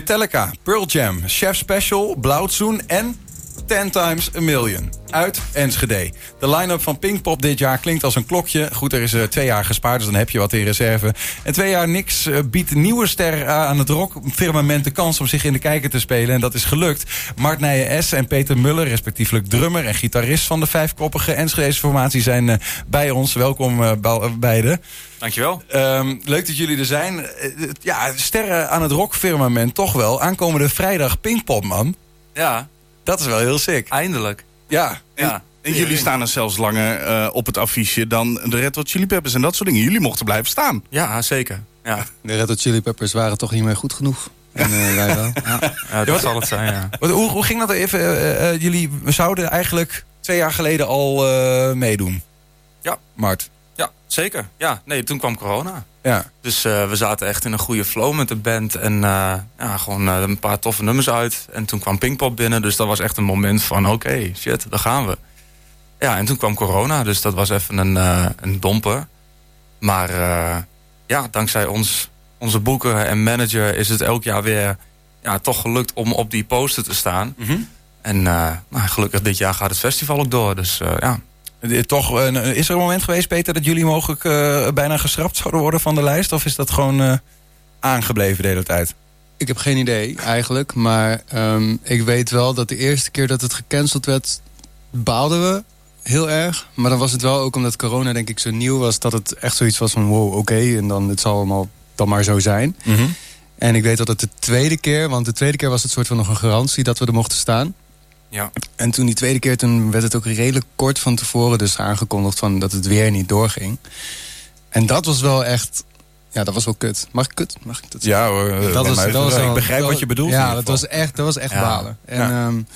Metallica, Pearl Jam, Chef Special, Blauwtsoen en 10 Times a Million. Uit Enschede. De line-up van Pinkpop dit jaar klinkt als een klokje. Goed, er is uh, twee jaar gespaard, dus dan heb je wat in reserve. En twee jaar niks uh, biedt nieuwe ster aan het rockfirmament de kans om zich in de kijker te spelen. En dat is gelukt. Mart Nijen S. en Peter Muller, respectievelijk drummer en gitarist van de vijfkoppige Enschedese formatie, zijn uh, bij ons. Welkom beiden. Dankjewel. Um, leuk dat jullie er zijn. ja, sterren aan het rockfirmament toch wel. Aankomende vrijdag Pinkpop, man. Ja, dat is wel heel sick. Eindelijk. Ja. ja. En jullie staan er zelfs langer uh, op het affiche dan de Red Hot Chili Peppers en dat soort dingen. Jullie mochten blijven staan. Ja, zeker. Ja. De Red Hot Chili Peppers waren toch niet meer goed genoeg. En uh, wij wel. Ja, ja dat zal het zijn, ja. Hoe, hoe ging dat even? Uh, jullie zouden eigenlijk twee jaar geleden al meedoen. Ja. Mart. Ja, zeker. Ja, nee, toen kwam corona. Ja. Dus uh, we zaten echt in een goede flow met de band. En uh, ja, gewoon uh, een paar toffe nummers uit. En toen kwam Pinkpop binnen. Dus dat was echt een moment van oké, okay, shit, daar gaan we. Ja, en toen kwam corona. Dus dat was even een, een domper. Maar ja, dankzij ons, onze boeker en manager is het elk jaar weer ja, toch gelukt om op die poster te staan. Mm -hmm. En nou, gelukkig dit jaar gaat het festival ook door. Dus ja, toch, is er een moment geweest, Peter, dat jullie mogelijk bijna geschrapt zouden worden van de lijst? Of is dat gewoon aangebleven de hele tijd? Ik heb geen idee eigenlijk. Maar um, ik weet wel dat de eerste keer dat het gecanceld werd, baalden we heel erg. Maar dan was het wel ook omdat corona denk ik zo nieuw was... dat het echt zoiets was van wow, oké, okay, en dan het zal allemaal dan maar zo zijn. Mm -hmm. En ik weet dat het de tweede keer, want de tweede keer was het soort van nog een garantie dat we er mochten staan. Ja. En toen die tweede keer, toen werd het ook redelijk kort van tevoren dus aangekondigd van dat het weer niet doorging. En dat was wel echt, ja, dat was wel kut. Mag ik kut? Mag ik dat Ja hoor, dat was, dat was ik begrijp wat je bedoelt. Ja, dat was echt, dat was echt ja. balen. En ja. Um,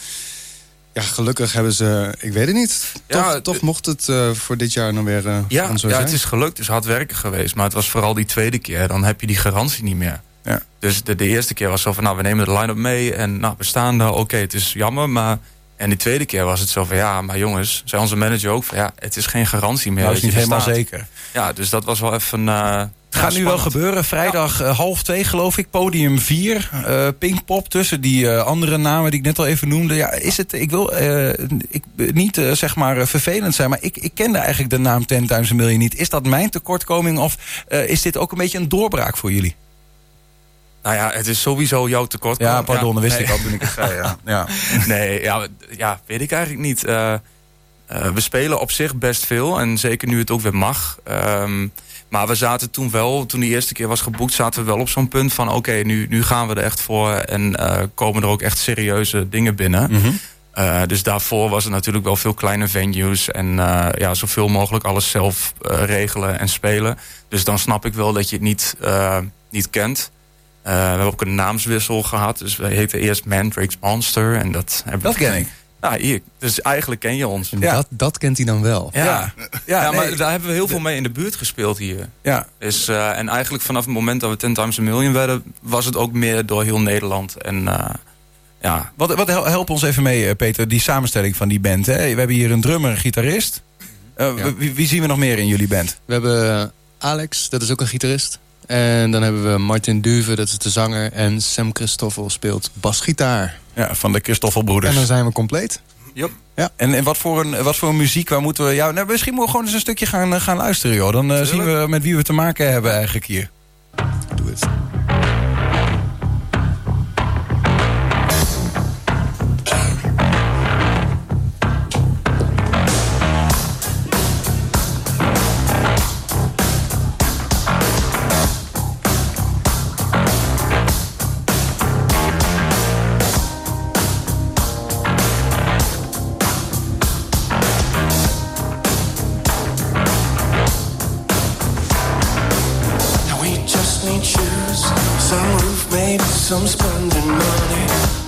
ja, gelukkig hebben ze, ik weet het niet. Toch, ja, toch mocht het uh, voor dit jaar nog weer uh, ja, zo ja, zijn. het is gelukt. Het is hard werken geweest. Maar het was vooral die tweede keer. Dan heb je die garantie niet meer. Ja. Dus de, de eerste keer was zo van, nou, we nemen de line-up mee. En nou, we staan daar. Oké, okay, het is jammer, maar... En die tweede keer was het zo van, ja, maar jongens... zei onze manager ook van, ja, het is geen garantie meer. Nou, dat is niet helemaal staat. zeker. Ja, dus dat was wel even... Uh, het gaat nu wel gebeuren. Vrijdag ja. uh, half twee, geloof ik. Podium 4. Uh, Pinkpop tussen die uh, andere namen die ik net al even noemde. Ja, is het... Ik wil ik, niet zeg maar vervelend zijn, maar ik, ik kende eigenlijk de naam 10 Times a Million niet. Is dat mijn tekortkoming of is dit ook een beetje een doorbraak voor jullie? Nou ja, het is sowieso jouw tekort. Ja, pardon, ja, dat wist nee. ik al toen ik het zei. Ja. ja. nee, ja, ja, weet ik eigenlijk niet. Uh, uh, we spelen op zich best veel. En zeker nu het ook weer mag. Um, maar we zaten toen wel, toen die eerste keer was geboekt... zaten we wel op zo'n punt van... oké, okay, nu, nu gaan we er echt voor. En uh, komen er ook echt serieuze dingen binnen. Mm -hmm. dus daarvoor was het natuurlijk wel veel kleine venues. En ja, zoveel mogelijk alles zelf regelen en spelen. Dus dan snap ik wel dat je het niet, niet kent. Uh, we hebben ook een naamswissel gehad. Dus we heten eerst Mandrake's Monster. En dat, hebben dat ken ik. Nou, hier. Dus eigenlijk ken je ons. Ja. Dat, dat kent hij dan wel. Ja, ja. ja, ja nee. maar daar hebben we heel veel mee in de buurt gespeeld hier. Ja. Dus, uh, en eigenlijk vanaf het moment dat we 10 Times a Million werden... was het ook meer door heel Nederland. En uh, ja. Wat, wat help ons even mee, Peter, die samenstelling van die band. Hè? We hebben hier een drummer, een gitarist. Uh, wie, wie zien we nog meer in jullie band? We hebben Alex, dat is ook een gitarist. En dan hebben we Martin Duve, dat is de zanger. En Sam Christoffel speelt basgitaar. Ja, van de Christoffelbroeders. En dan zijn we compleet. Yep. Ja. En, en wat, voor een, wat voor een muziek, waar moeten we... Ja, nou, misschien moeten we gewoon eens een stukje gaan, gaan luisteren, joh. Dan uh, zien we met wie we te maken hebben eigenlijk hier. Doe het. Some spending money.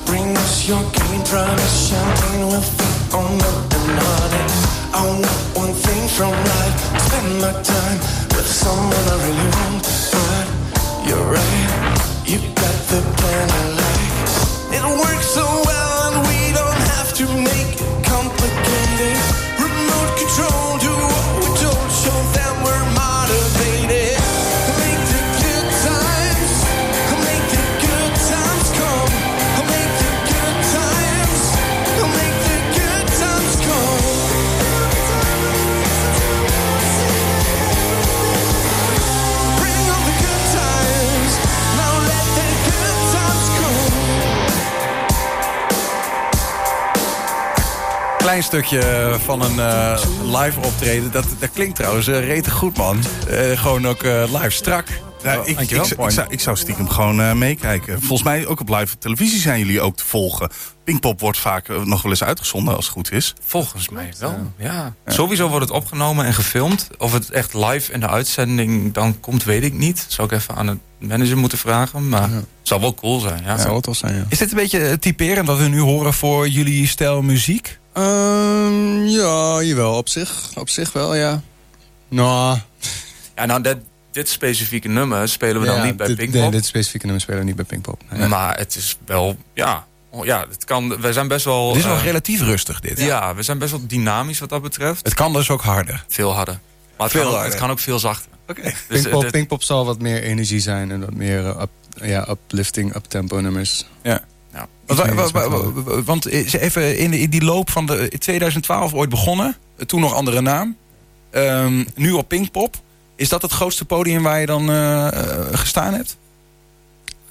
Bring us your cane, promise champagne with feet on and honey. I want one thing from life, spend my time with someone I really want. But you're right, you got the plan I like. It works so well and we don't have to make it complicated. Remote control klein stukje van een eh, live optreden. Dat, dat klinkt trouwens uh, rete goed, man. Eh, gewoon ook live strak. Ja, ik, ik, ik, zou, ik zou stiekem gewoon uh, meekijken. Volgens mij ook op live televisie zijn jullie ook te volgen. Pinkpop wordt vaak nog wel eens uitgezonden als het goed is. Volgens mij wel, ja. ja. Sowieso wordt het opgenomen en gefilmd. Of het echt live in de uitzending dan komt, weet ik niet. Zou ik even aan het manager moeten vragen. Maar het zou wel cool zijn, ja. Zou het wel zijn, ja. Is dit een beetje typerend wat we nu horen voor jullie stijl muziek? Um, ja, jawel. Op zich, op zich wel, ja. Nou... Ja, nou, dat dit specifieke nummer spelen we dan niet bij Pinkpop. Nee, dit specifieke nummer spelen we niet bij Pinkpop. Nee. Maar het is wel, ja, ja, het kan, wij zijn best wel... Het is wel uh, relatief rustig dit. Ja, we zijn best wel dynamisch wat dat betreft. Het kan dus ook harder. Veel harder. Maar het, veel kan, ook, harder. het kan ook veel zachter. Oké. Okay. Dus Pinkpop, uh, Pinkpop zal wat meer energie zijn en wat meer uh, up, ja, uplifting, uptempo nummers. Ja. Want, want even in, de, in die loop van de 2012 ooit begonnen. Toen nog andere naam. Um, nu op Pinkpop. Is dat het grootste podium waar je dan uh, gestaan hebt?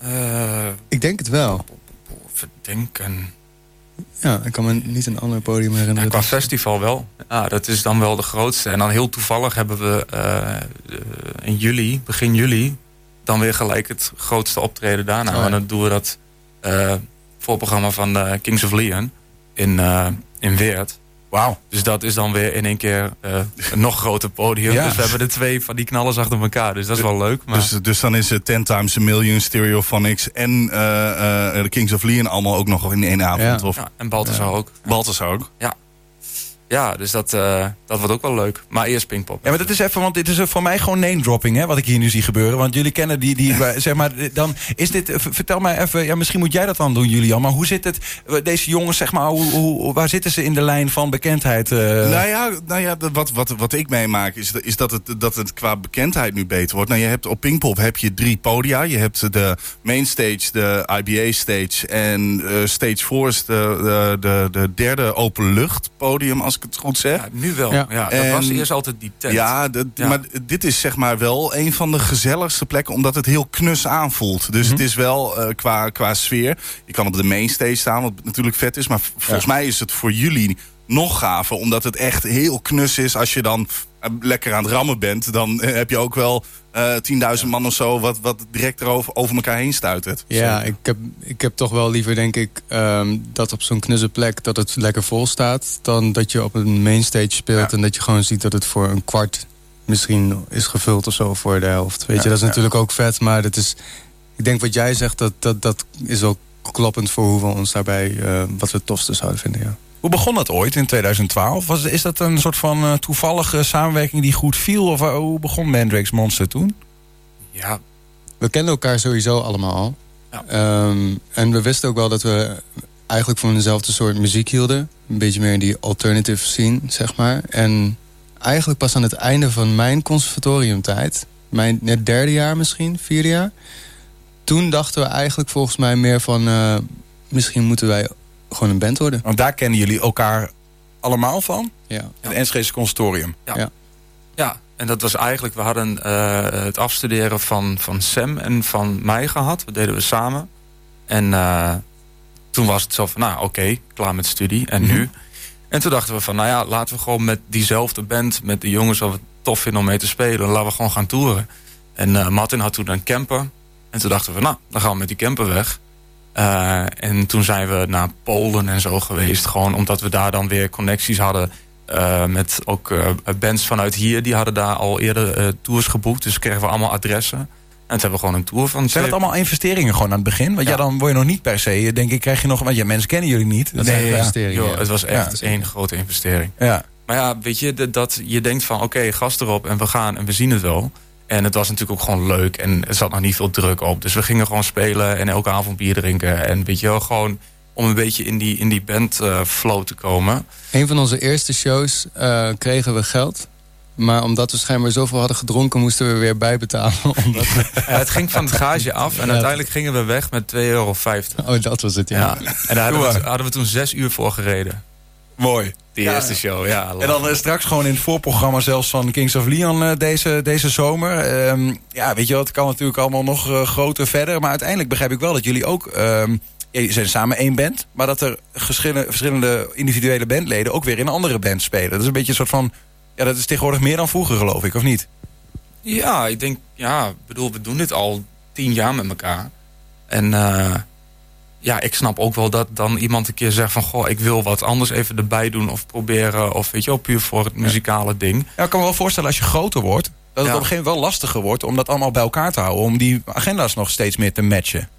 Uh, ik denk het wel. Verdenken. Ja, ik kan me niet een ander podium herinneren. Ja, qua festival wel. Ja, dat is dan wel de grootste. En dan heel toevallig hebben we uh, in juli, begin juli... dan weer gelijk het grootste optreden daarna. Oh, ja. En dan doen we dat voorprogramma van Kings of Leon in, in Weert. Wauw. Dus dat is dan weer in één keer uh, een nog groter podium. Ja. Dus we hebben de twee van die knallers achter elkaar. Dus dat is wel leuk. Maar... Dus, dus dan is het 10 times a million Stereophonics en de Kings of Leon allemaal ook nog in één avond. Ja. Of... Ja, en Balthasar ook. Balthasar ook. Ja. Ja, dus dat, uh, dat wordt ook wel leuk. Maar eerst Pinkpop. Ja, maar dat is even, want dit is voor mij gewoon name dropping, hè, wat ik hier nu zie gebeuren. Want jullie kennen die, die zeg maar, dan is dit, vertel mij even, ja, misschien moet jij dat dan doen, Julian. Maar hoe zit het, deze jongens, zeg maar, hoe, hoe, waar zitten ze in de lijn van bekendheid? Uh... Nou ja, nou ja wat, wat, wat ik meemaak is, is dat, het, dat het qua bekendheid nu beter wordt. Nou, je hebt op Pinkpop heb je drie podia. Je hebt de mainstage, de IBA stage en uh, stage 4 is de, de, de, de derde openlucht podium, als ik het goed zeg. Ja, nu wel. Ja. ja dat en, was eerst altijd die tent. Ja, ja, maar dit is zeg maar wel een van de gezelligste plekken... omdat het heel knus aanvoelt. Dus mm -hmm. het is wel uh, qua, qua sfeer... je kan op de mainstage staan, wat natuurlijk vet is... maar volgens mij is het voor jullie nog gaver... omdat het echt heel knus is als je dan lekker aan het rammen bent... dan heb je ook wel uh, 10.000 man of zo... wat, wat direct erover over elkaar heen stuitert. Ja, ik heb, ik heb toch wel liever, denk ik... Um, dat op zo'n knusse plek dat het lekker vol staat... dan dat je op een mainstage speelt... Ja. en dat je gewoon ziet dat het voor een kwart misschien is gevuld of zo voor de helft. Weet ja, je, dat is ja. natuurlijk ook vet, maar dat is... Ik denk wat jij zegt, dat, dat, dat is ook kloppend voor hoe we ons daarbij... Uh, wat we het tofste zouden vinden, ja. Hoe begon dat ooit in 2012? Was, is dat een soort van uh, toevallige samenwerking die goed viel? Of uh, hoe begon Mandrake's Monster toen? Ja. We kenden elkaar sowieso allemaal al. Ja. Um, en we wisten ook wel dat we eigenlijk van dezelfde soort muziek hielden. Een beetje meer in die alternative scene, zeg maar. En eigenlijk pas aan het einde van mijn conservatoriumtijd... mijn net derde jaar misschien, vierde jaar... toen dachten we eigenlijk volgens mij meer van... Uh, misschien moeten wij gewoon een band worden. Want daar kennen jullie elkaar allemaal van? Ja. Het Enschede Consortium. Ja. ja. ja. en dat was eigenlijk... We hadden uh, het afstuderen van, van Sam en van mij gehad. Dat deden we samen. En uh, toen was het zo van, nou oké, okay, klaar met studie. En mm -hmm. nu? En toen dachten we van, nou ja, laten we gewoon met diezelfde band... met de jongens wat we tof vinden om mee te spelen... laten we gewoon gaan toeren. En uh, Martin had toen een camper. En toen dachten we, nou, dan gaan we met die camper weg... Uh, en toen zijn we naar Polen en zo geweest. Gewoon omdat we daar dan weer connecties hadden. Uh, met ook uh, bands vanuit hier. Die hadden daar al eerder tours geboekt. Dus kregen we allemaal adressen. En toen hebben we gewoon een tour van... Zijn dat allemaal investeringen gewoon aan het begin? Want ja, ja dan word je nog niet per se... denk ik, krijg je nog... Want ja, mensen kennen jullie niet. Dat nee, investeringen. Ja. het was echt ja. één grote investering. Ja. Maar ja, weet je, dat je denkt van... Oké, okay, gas erop en we gaan en we zien het wel. En het was natuurlijk ook gewoon leuk. En er zat nog niet veel druk op. Dus we gingen gewoon spelen en elke avond bier drinken. En weet je wel, gewoon om een beetje in die, in die band uh, flow te komen. Een van onze eerste shows uh, kregen we geld. Maar omdat we schijnbaar zoveel hadden gedronken... moesten we weer bijbetalen. Omdat we... ja, het ging van het gage af. En ja, uiteindelijk gingen we weg met 2,50 euro. Oh, dat was het, ja. ja. En daar hadden we, hadden we toen zes uur voor gereden. Mooi. Die ja. eerste show, ja. En dan uh, straks gewoon in het voorprogramma zelfs van Kings of Leon uh, deze, deze zomer. Um, ja, weet je wel, het kan natuurlijk allemaal nog uh, groter verder. Maar uiteindelijk begrijp ik wel dat jullie ook... Um, je zijn samen één band, maar dat er verschillende, individuele bandleden ook weer in een andere band spelen. Dat is een beetje een soort van. Ja, dat is tegenwoordig meer dan vroeger, geloof ik, of niet? Ja, ik denk, ja, bedoel, we doen dit al tien jaar met elkaar. En eh, ja, ik snap ook wel dat dan iemand een keer zegt van... goh, ik wil wat anders even erbij doen of proberen... of weet je wel, puur voor het muzikale ding. Ja, ik kan me wel voorstellen als je groter wordt... dat het Ja. op een gegeven moment wel lastiger wordt om dat allemaal bij elkaar te houden. Om die agenda's nog steeds meer te matchen.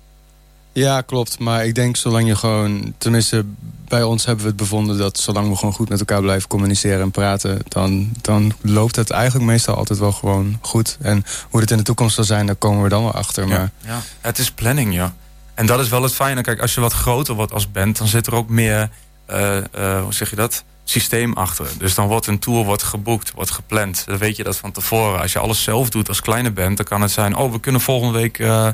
Ja, klopt. Maar ik denk zolang je gewoon... Tenminste, bij ons hebben we het bevonden dat zolang we gewoon goed met elkaar blijven communiceren en praten... dan, dan loopt het eigenlijk meestal altijd wel gewoon goed. En hoe het in de toekomst zal zijn, daar komen we dan wel achter. Maar Ja, het is planning, ja. En dat is wel het fijne. Kijk, als je wat groter wordt als band... dan zit er ook meer, eh, eh, hoe zeg je dat, systeem achter. Dus dan wordt een tour wordt geboekt, wordt gepland. Dan weet je dat van tevoren. Als je alles zelf doet als kleine band... dan kan het zijn, oh, we kunnen volgende week eh,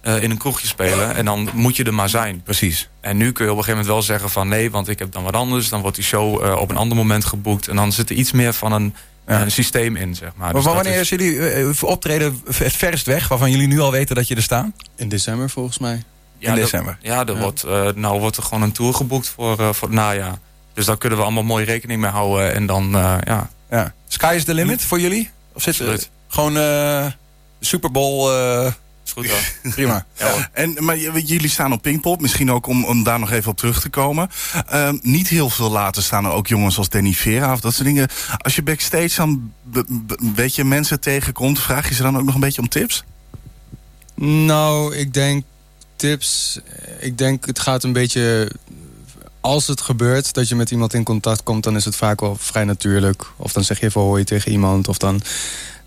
eh, in een kroegje spelen... en dan moet je er maar zijn. Precies. En nu kun je op een gegeven moment wel zeggen van... nee, want ik heb dan wat anders. Dan wordt die show eh, op een ander moment geboekt. En dan zit er iets meer van een, Ja. een systeem in, zeg maar. Maar Dus dat wanneer is- jullie optreden het verst weg, waarvan jullie nu al weten dat je er staan? in december volgens mij. Ja, in er- december. Ja, er Ja. Wordt, eh, nou wordt er gewoon een tour geboekt voor, eh, voor het najaar. Dus daar kunnen we allemaal mooi rekening mee houden. En dan, eh, ja, Ja. Sky is the limit voor jullie? Of zit er Absoluut. gewoon eh Super Bowl eh, is goed hoor. prima? En, maar jullie staan op Pinkpop, misschien ook om, om daar nog even op terug te komen. Ehm, niet heel veel later staan er ook jongens als Danny Vera of dat soort dingen. Als je backstage dan een beetje mensen tegenkomt, vraag je ze dan ook nog een beetje om tips? Nou, ik denk tips. Ik denk het gaat een beetje. Als het gebeurt dat je met iemand in contact komt, dan is het vaak wel vrij natuurlijk. Of dan zeg je even hoi tegen iemand. Of dan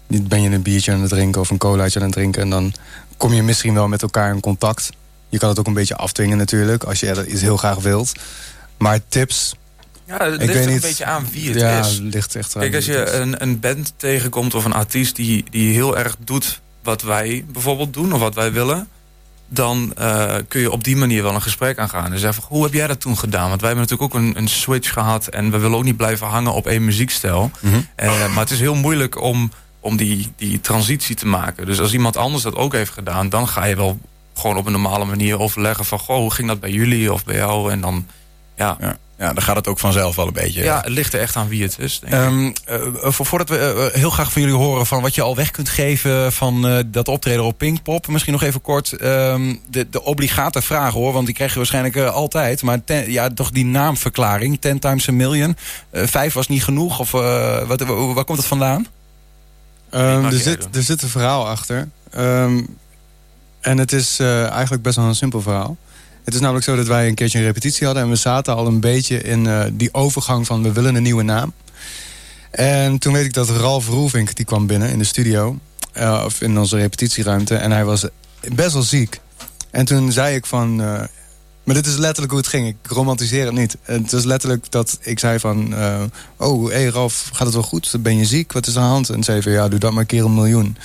ben je een biertje aan het drinken of een colaatje aan het drinken. En dan kom je misschien wel met elkaar in contact. Je kan het ook een beetje afdwingen natuurlijk, als je dat iets heel graag wilt. Maar tips, Ja, het Ik ligt er een niet. beetje aan wie het ja, is. ligt echt aan Kijk, als je een, een band tegenkomt of een artiest die, die heel erg doet wat wij bijvoorbeeld doen of wat wij willen, dan eh, kun je op die manier wel een gesprek aangaan. En zeggen, van, hoe heb jij dat toen gedaan? Want wij hebben natuurlijk ook een, een switch gehad en we willen ook niet blijven hangen op één muziekstijl. Mhm. Eh, maar het is heel moeilijk om, om die, die transitie te maken. Dus als iemand anders dat ook heeft gedaan, dan ga je wel gewoon op een normale manier overleggen van, goh, hoe ging dat bij jullie of bij jou? En dan, ja, Ja. Ja, dan gaat het ook vanzelf wel een beetje. ja het ligt er echt aan wie het is. Denk ik. Ehm, eh, voor, voordat we eh, heel graag van jullie horen van wat je al weg kunt geven van eh, dat optreden op Pinkpop. Misschien nog even kort ehm, de, de obligate vraag hoor, want die krijg je waarschijnlijk eh, altijd. Maar ten- ja, toch die naamverklaring, 10 times a million. Eh, vijf was niet genoeg of eh, wat, waar, waar komt het vandaan? Ehm, er, zit, er zit een verhaal achter. Ehm, en het is eh, eigenlijk best wel een simpel verhaal. Het is namelijk zo dat wij een keertje een repetitie hadden... en we zaten al een beetje in eh, die overgang van we willen een nieuwe naam. En toen weet ik dat Ralf Roelvink, die kwam binnen in de studio... eh, of in onze repetitieruimte, en hij was best wel ziek. En toen zei ik van... eh, maar dit is letterlijk hoe het ging. Ik romantiseer het niet. Het is letterlijk dat ik zei van... oh, hé hey Ralf, gaat het wel goed? Ben je ziek? Wat is aan de hand? En zei van, ja, doe dat maar keer een miljoen.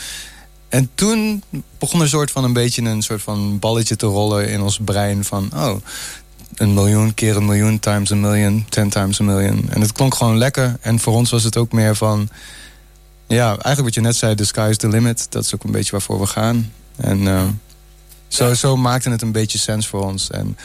En toen begon een soort van een beetje een soort van balletje te rollen in ons brein van... oh, een miljoen keer een miljoen times een million, ten times a million. En het klonk gewoon lekker. En voor ons was het ook meer van... ja, eigenlijk wat je net zei, the sky is the limit. Dat is ook een beetje waarvoor we gaan. En eh, zo, Ja. zo maakte het een beetje sens voor ons. En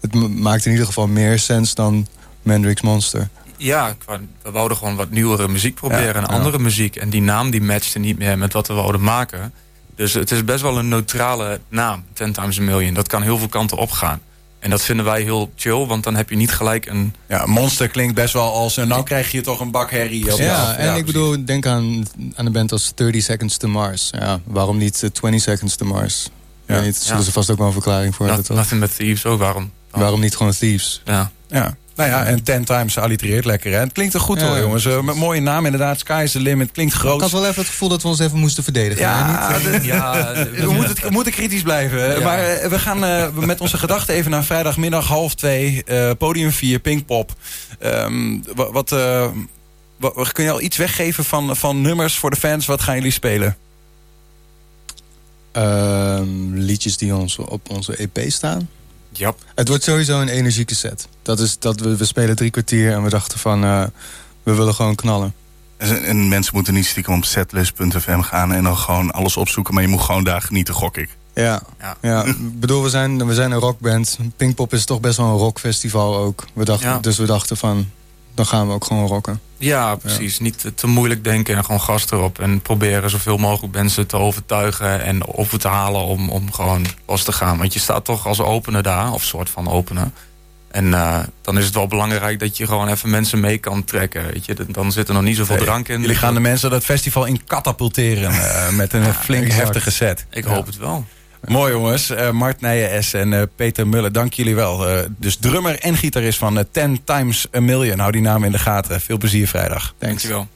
het ma- maakte in ieder geval meer sens dan Mandrix Monster. Ja, we wouden gewoon wat nieuwere muziek proberen Ja, en ja. andere muziek. En die naam die matchte niet meer met wat we wouden maken. Dus het is best wel een neutrale naam, 10 times a million. Dat kan heel veel kanten opgaan. En dat vinden wij heel chill, want dan heb je niet gelijk een... Ja, monster klinkt best wel als... en nou krijg je toch een bak herrie. Ja, en ik bedoel, denk aan, aan een band als 30 Seconds to Mars. Ja, waarom niet eh, 20 Seconds to Mars? Ja. Ja. Niet, zullen Ja. ze vast ook wel een verklaring voor Not- hebben, toch? nothing but thieves ook, waarom? Waarom niet gewoon Thieves? Ja. Ja. Nou ja, en 10 times allitereert lekker. Hè? Het klinkt er goed Ja. hoor, jongens. Eh, met mooie naam inderdaad. Sky is the limit. Klinkt Ik groot. had wel even het gevoel dat we ons even moesten verdedigen. Ja, Niet, eh, de- ja, we, moeten, we moeten kritisch blijven. Ja. Maar eh, we gaan eh, met onze gedachten even naar vrijdagmiddag half twee. eh, podium 4, Pinkpop. Ehm, wa- wat, eh, wa- wa- kun je al iets weggeven van, van nummers voor de fans? Wat gaan jullie spelen? ehm, liedjes die ons op onze EP staan. Jap. Het wordt sowieso een energieke set. Dat is dat we, we spelen drie kwartier en we dachten van... eh, we willen gewoon knallen. En, en mensen moeten niet stiekem op setlist.fm gaan en dan gewoon alles opzoeken. Maar je moet gewoon daar genieten, gok ik. Ja, Ja. ja. ik bedoel, we zijn, we zijn een rockband. Pinkpop is toch best wel een rockfestival ook. We dachten, Ja. Dus we dachten van, dan gaan we ook gewoon rocken. Ja, precies. Niet te, moeilijk denken en gewoon gas erop. En proberen zoveel mogelijk mensen te overtuigen en over te halen om, om gewoon los te gaan. Want je staat toch als opener daar, of soort van opener. En eh, dan is het wel belangrijk dat je gewoon even mensen mee kan trekken. Weet je? Dan zit er nog niet zoveel Hey, drank in. Jullie gaan de mensen dat festival in katapulteren eh, met een flink exact. heftige set. Ik Ja. hoop het wel. Mooi jongens. Eh, Mart Nijen-S en eh, Peter Mullen, dank jullie wel. Eh, dus drummer en gitarist van Ten Times a Million. Hou die naam in de gaten. Veel plezier vrijdag. Thanks. Dankjewel.